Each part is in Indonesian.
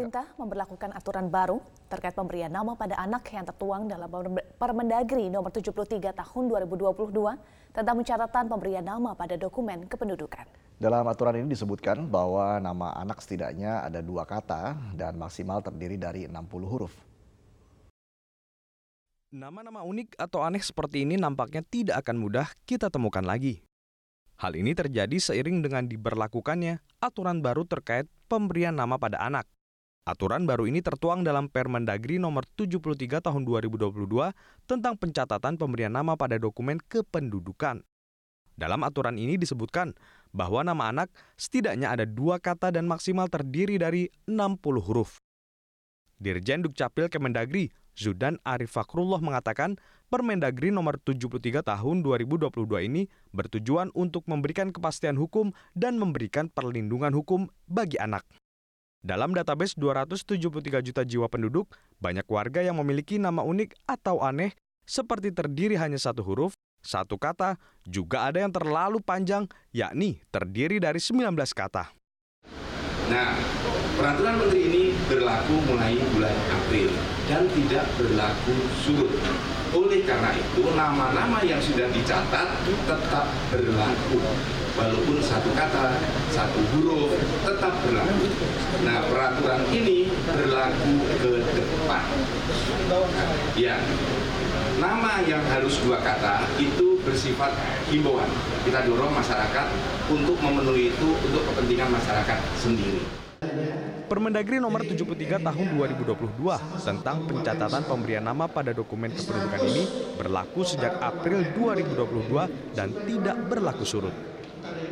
Pemerintah memberlakukan aturan baru terkait pemberian nama pada anak yang tertuang dalam Permendagri nomor 73 tahun 2022 tentang pencatatan pemberian nama pada dokumen kependudukan. Dalam aturan ini disebutkan bahwa nama anak setidaknya ada dua kata dan maksimal terdiri dari 60 huruf. Nama-nama unik atau aneh seperti ini nampaknya tidak akan mudah kita temukan lagi. Hal ini terjadi seiring dengan diberlakukannya aturan baru terkait pemberian nama pada anak. Aturan baru ini tertuang dalam Permendagri nomor 73 tahun 2022 tentang pencatatan pemberian nama pada dokumen kependudukan. Dalam aturan ini disebutkan bahwa nama anak setidaknya ada dua kata dan maksimal terdiri dari 60 huruf. Dirjen Dukcapil Kemendagri, Zudan Arif Fakrullah mengatakan Permendagri nomor 73 tahun 2022 ini bertujuan untuk memberikan kepastian hukum dan memberikan perlindungan hukum bagi anak. Dalam database 273 juta jiwa penduduk, banyak warga yang memiliki nama unik atau aneh seperti terdiri hanya satu huruf, satu kata, juga ada yang terlalu panjang, yakni terdiri dari 19 kata. Nah, peraturan menteri ini berlaku mulai bulan April dan tidak berlaku surut. Oleh karena itu, nama-nama yang sudah dicatat tetap berlaku walaupun satu kata, satu huruf tetap berlaku. Nah, peraturan ini berlaku ke depan. ya, nama yang harus dua kata itu bersifat himbauan. Kita dorong masyarakat untuk memenuhi itu untuk kepentingan masyarakat sendiri. Permendagri nomor 73 tahun 2022 tentang pencatatan pemberian nama pada dokumen kependudukan ini berlaku sejak April 2022 dan tidak berlaku surut.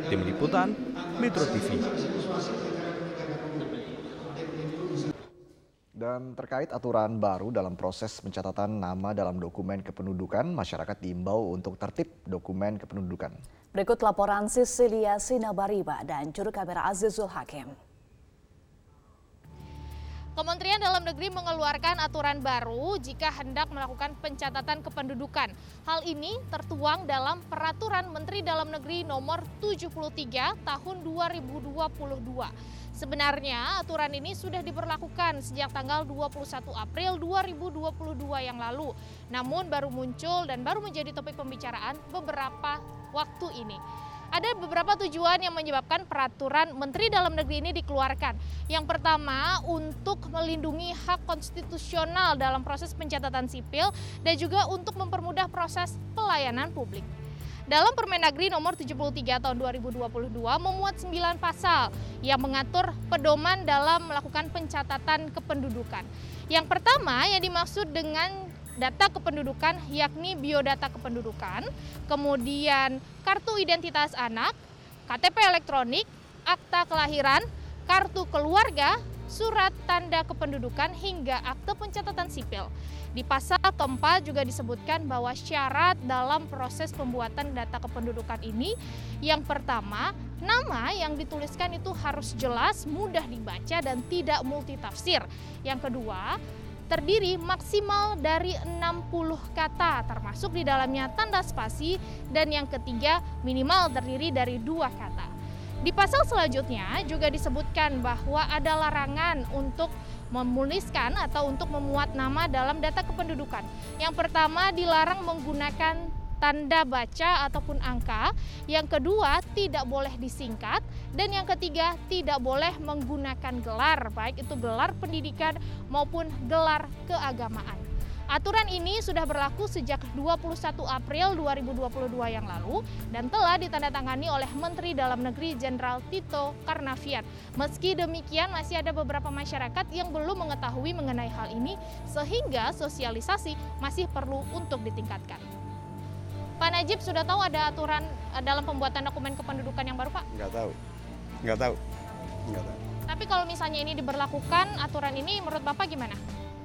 Tim Liputan, Metro TV. Dan terkait aturan baru dalam proses pencatatan nama dalam dokumen kependudukan, masyarakat diimbau untuk tertib dokumen kependudukan. Berikut laporan Sisilia Sinabariba dan juru kamera Azizul Hakim. Kementerian Dalam Negeri mengeluarkan aturan baru jika hendak melakukan pencatatan kependudukan. Hal ini tertuang dalam Peraturan Menteri Dalam Negeri Nomor 73 Tahun 2022. Sebenarnya aturan ini sudah diberlakukan sejak tanggal 21 April 2022 yang lalu. Namun baru muncul dan baru menjadi topik pembicaraan beberapa waktu ini. Ada beberapa tujuan yang menyebabkan peraturan Menteri Dalam Negeri ini dikeluarkan. Yang pertama, untuk melindungi hak konstitusional dalam proses pencatatan sipil dan juga untuk mempermudah proses pelayanan publik. Dalam Permendagri nomor 73 tahun 2022 memuat 9 pasal yang mengatur pedoman dalam melakukan pencatatan kependudukan. Yang pertama yang dimaksud dengan data kependudukan yakni biodata kependudukan, kemudian kartu identitas anak, KTP elektronik, akta kelahiran, kartu keluarga, surat tanda kependudukan hingga akte pencatatan sipil. Di pasal keempat juga disebutkan bahwa syarat dalam proses pembuatan data kependudukan ini yang pertama, nama yang dituliskan itu harus jelas, mudah dibaca dan tidak multitafsir. Yang kedua, terdiri maksimal dari 60 kata termasuk di dalamnya tanda spasi dan yang ketiga minimal terdiri dari dua kata. Di pasal selanjutnya juga disebutkan bahwa ada larangan untuk menuliskan atau untuk memuat nama dalam data kependudukan. Yang pertama dilarang menggunakan tanda baca ataupun angka. Yang kedua, tidak boleh disingkat. Dan yang ketiga, tidak boleh menggunakan gelar, baik itu gelar pendidikan maupun gelar keagamaan. Aturan ini sudah berlaku sejak 21 April 2022 yang lalu dan telah ditandatangani oleh Menteri Dalam Negeri Jenderal Tito Karnavian. Meski demikian masih ada beberapa masyarakat yang belum mengetahui mengenai hal ini sehingga sosialisasi masih perlu untuk ditingkatkan. Pak Najib sudah tahu ada aturan eh, dalam pembuatan dokumen kependudukan yang baru, Pak? Nggak tahu. Nggak tahu. Nggak tahu. Tapi kalau misalnya ini diberlakukan, aturan ini menurut Bapak gimana?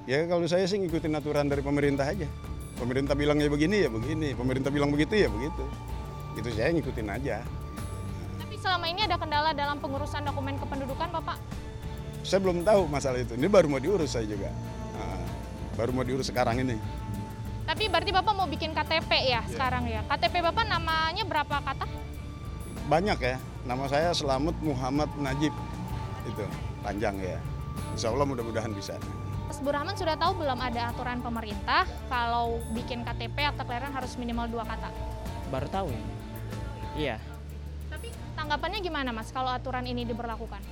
Ya kalau saya sih ngikutin aturan dari pemerintah aja. Pemerintah bilang ya begini ya begini, pemerintah bilang begitu ya begitu. Itu saya ngikutin aja. Tapi selama ini ada kendala dalam pengurusan dokumen kependudukan, Bapak? Saya belum tahu masalah itu. Ini baru mau diurus saya juga. Nah, baru mau diurus sekarang ini. Tapi berarti Bapak mau bikin KTP ya, ya sekarang ya. KTP Bapak namanya berapa kata? Banyak ya. Nama saya Selamat Muhammad Najib. Itu panjang ya. Insya Allah mudah-mudahan bisa. Mas Burahman sudah tahu belum ada aturan pemerintah kalau bikin KTP akta kelahiran harus minimal dua kata? Baru tahu ya. Iya. Tapi tanggapannya gimana Mas kalau aturan ini diberlakukan?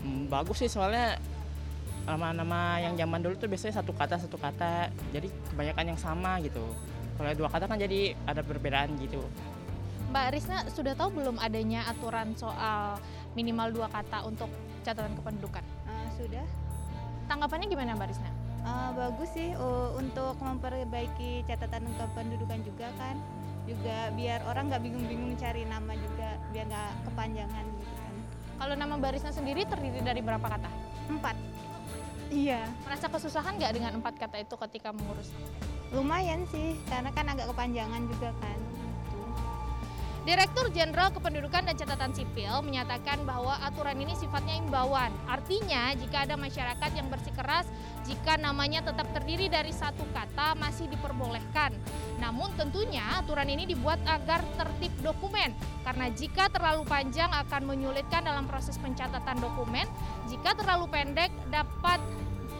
Hmm, bagus sih soalnya nama-nama yang zaman dulu tuh biasanya satu kata satu kata jadi kebanyakan yang sama gitu kalau dua kata kan jadi ada perbedaan gitu Mbak Risna sudah tahu belum adanya aturan soal minimal dua kata untuk catatan kependudukan? Uh, sudah. Tanggapannya gimana Mbak Risna? Uh, bagus sih uh, untuk memperbaiki catatan kependudukan juga kan. Juga biar orang nggak bingung-bingung cari nama juga, biar nggak kepanjangan gitu kan. Kalau nama Mbak Risna sendiri terdiri dari berapa kata? Empat. Iya. Merasa kesusahan nggak dengan empat kata itu ketika mengurus? Lumayan sih, karena kan agak kepanjangan juga kan. Direktur Jenderal Kependudukan dan Catatan Sipil menyatakan bahwa aturan ini sifatnya imbauan. Artinya, jika ada masyarakat yang bersikeras jika namanya tetap terdiri dari satu kata masih diperbolehkan. Namun tentunya aturan ini dibuat agar tertib dokumen karena jika terlalu panjang akan menyulitkan dalam proses pencatatan dokumen. Jika terlalu pendek dapat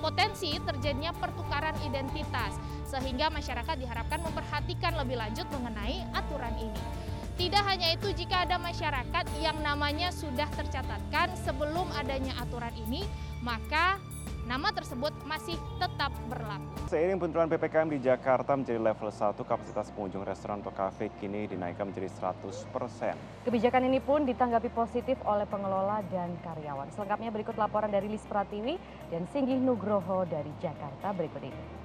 potensi terjadinya pertukaran identitas sehingga masyarakat diharapkan memperhatikan lebih lanjut mengenai aturan ini. Tidak hanya itu, jika ada masyarakat yang namanya sudah tercatatkan sebelum adanya aturan ini, maka nama tersebut masih tetap berlaku. Seiring penerapan PPKM di Jakarta menjadi level 1, kapasitas pengunjung restoran atau kafe kini dinaikkan menjadi 100%. Kebijakan ini pun ditanggapi positif oleh pengelola dan karyawan. Selengkapnya berikut laporan dari Lis Pratiwi dan Singgih Nugroho dari Jakarta berikut ini.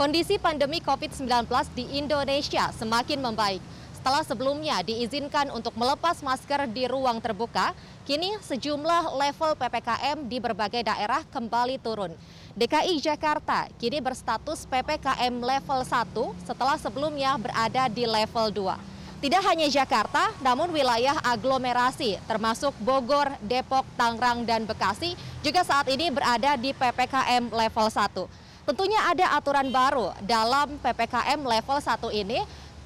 Kondisi pandemi COVID-19 di Indonesia semakin membaik. Setelah sebelumnya diizinkan untuk melepas masker di ruang terbuka, kini sejumlah level PPKM di berbagai daerah kembali turun. DKI Jakarta kini berstatus PPKM level 1 setelah sebelumnya berada di level 2. Tidak hanya Jakarta, namun wilayah aglomerasi termasuk Bogor, Depok, Tangerang, dan Bekasi juga saat ini berada di PPKM level 1. Tentunya ada aturan baru dalam PPKM level 1 ini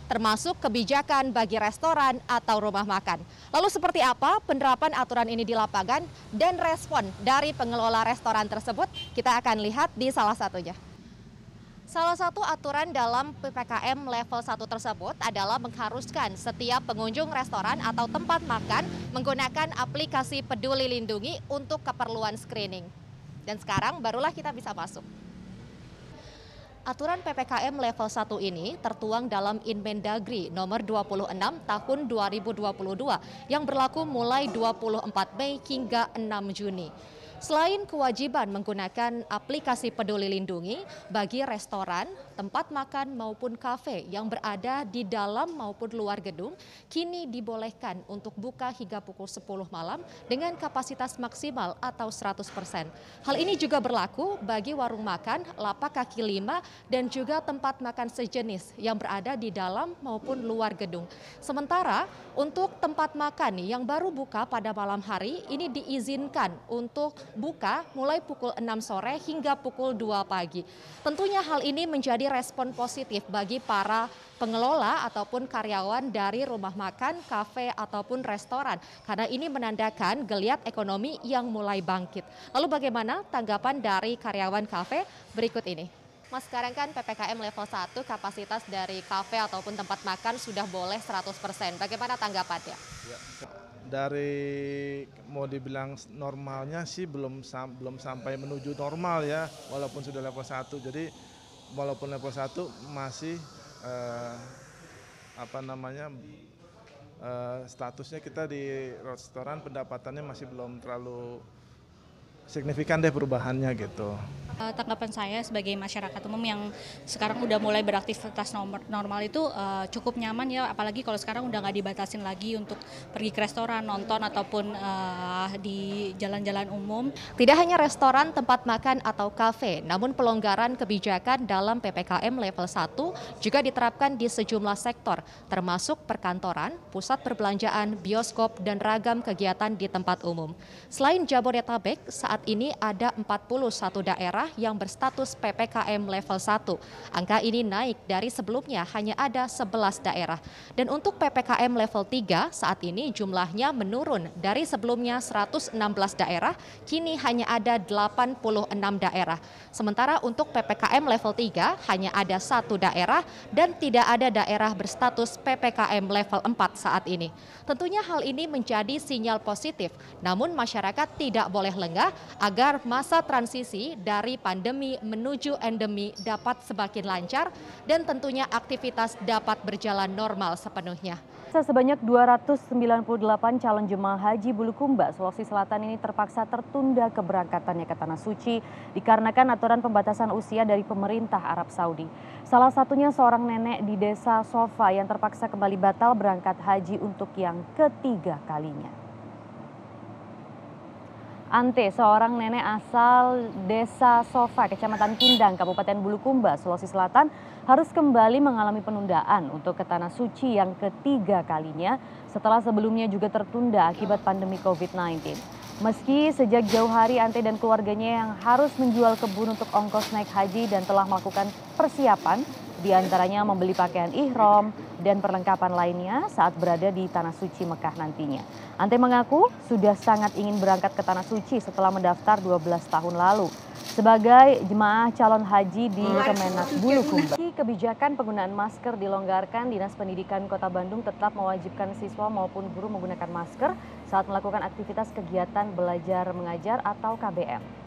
termasuk kebijakan bagi restoran atau rumah makan. Lalu seperti apa penerapan aturan ini di lapangan dan respon dari pengelola restoran tersebut? Kita akan lihat di salah satunya. Salah satu aturan dalam PPKM level 1 tersebut adalah mengharuskan setiap pengunjung restoran atau tempat makan menggunakan aplikasi Peduli Lindungi untuk keperluan screening. Dan sekarang barulah kita bisa masuk. Aturan PPKM level 1 ini tertuang dalam Inmendagri nomor 26 tahun 2022 yang berlaku mulai 24 Mei hingga 6 Juni. Selain kewajiban menggunakan aplikasi Peduli Lindungi bagi restoran, tempat makan maupun kafe yang berada di dalam maupun luar gedung, kini dibolehkan untuk buka hingga pukul 10 malam dengan kapasitas maksimal atau 100%. Hal ini juga berlaku bagi warung makan, lapak kaki lima, dan juga tempat makan sejenis yang berada di dalam maupun luar gedung. Sementara untuk tempat makan yang baru buka pada malam hari ini diizinkan untuk buka mulai pukul 6 sore hingga pukul 2 pagi. Tentunya hal ini menjadi respon positif bagi para pengelola ataupun karyawan dari rumah makan, kafe ataupun restoran karena ini menandakan geliat ekonomi yang mulai bangkit. Lalu bagaimana tanggapan dari karyawan kafe berikut ini? Mas sekarang kan PPKM level 1 kapasitas dari kafe ataupun tempat makan sudah boleh 100%. Bagaimana tanggapannya? Ya, dari mau dibilang normalnya sih belum sam, belum sampai menuju normal ya walaupun sudah level 1 jadi walaupun level 1 masih eh, apa namanya eh, statusnya kita di restoran pendapatannya masih belum terlalu signifikan deh perubahannya gitu. Uh, tanggapan saya sebagai masyarakat umum yang sekarang udah mulai beraktivitas normal itu uh, cukup nyaman ya, apalagi kalau sekarang udah nggak dibatasin lagi untuk pergi ke restoran, nonton ataupun uh, di jalan-jalan umum. Tidak hanya restoran, tempat makan atau kafe, namun pelonggaran kebijakan dalam PPKM level 1 juga diterapkan di sejumlah sektor, termasuk perkantoran, pusat perbelanjaan, bioskop, dan ragam kegiatan di tempat umum. Selain Jabodetabek, saat saat ini ada 41 daerah yang berstatus PPKM level 1. Angka ini naik dari sebelumnya hanya ada 11 daerah. Dan untuk PPKM level 3 saat ini jumlahnya menurun dari sebelumnya 116 daerah, kini hanya ada 86 daerah. Sementara untuk PPKM level 3 hanya ada satu daerah dan tidak ada daerah berstatus PPKM level 4 saat ini. Tentunya hal ini menjadi sinyal positif, namun masyarakat tidak boleh lengah agar masa transisi dari pandemi menuju endemi dapat semakin lancar dan tentunya aktivitas dapat berjalan normal sepenuhnya. Sebanyak 298 calon jemaah haji Bulukumba, Sulawesi Selatan ini terpaksa tertunda keberangkatannya ke Tanah Suci dikarenakan aturan pembatasan usia dari pemerintah Arab Saudi. Salah satunya seorang nenek di desa Sofa yang terpaksa kembali batal berangkat haji untuk yang ketiga kalinya. Ante, seorang nenek asal desa Sofa, kecamatan Kindang, Kabupaten Bulukumba, Sulawesi Selatan, harus kembali mengalami penundaan untuk ke Tanah Suci yang ketiga kalinya setelah sebelumnya juga tertunda akibat pandemi COVID-19. Meski sejak jauh hari Ante dan keluarganya yang harus menjual kebun untuk ongkos naik haji dan telah melakukan persiapan, di antaranya membeli pakaian ihrom dan perlengkapan lainnya saat berada di Tanah Suci Mekah nantinya. Ante mengaku sudah sangat ingin berangkat ke Tanah Suci setelah mendaftar 12 tahun lalu sebagai jemaah calon haji di Kemenak Bulukumba. Kebijakan penggunaan masker dilonggarkan, Dinas Pendidikan Kota Bandung tetap mewajibkan siswa maupun guru menggunakan masker saat melakukan aktivitas kegiatan belajar mengajar atau KBM.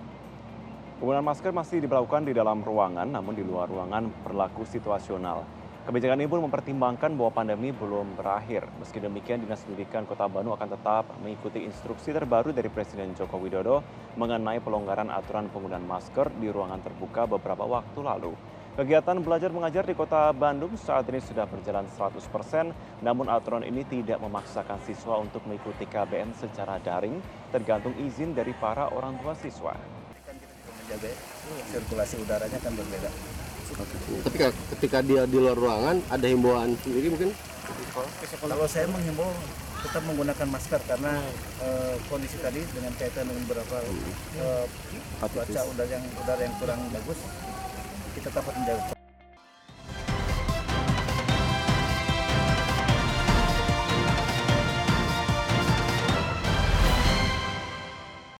Penggunaan masker masih diberlakukan di dalam ruangan, namun di luar ruangan berlaku situasional. Kebijakan ini pun mempertimbangkan bahwa pandemi belum berakhir. Meski demikian, Dinas Pendidikan Kota Bandung akan tetap mengikuti instruksi terbaru dari Presiden Joko Widodo mengenai pelonggaran aturan penggunaan masker di ruangan terbuka beberapa waktu lalu. Kegiatan belajar mengajar di Kota Bandung saat ini sudah berjalan 100%, namun aturan ini tidak memaksakan siswa untuk mengikuti KBM secara daring, tergantung izin dari para orang tua siswa menjaga sirkulasi udaranya kan berbeda. Tapi ketika dia di luar ruangan ada himbauan sendiri mungkin? Kalau saya menghimbau tetap menggunakan masker karena uh, kondisi tadi dengan kaitan dengan beberapa uh, cuaca udara yang udara yang kurang bagus kita dapat menjaga.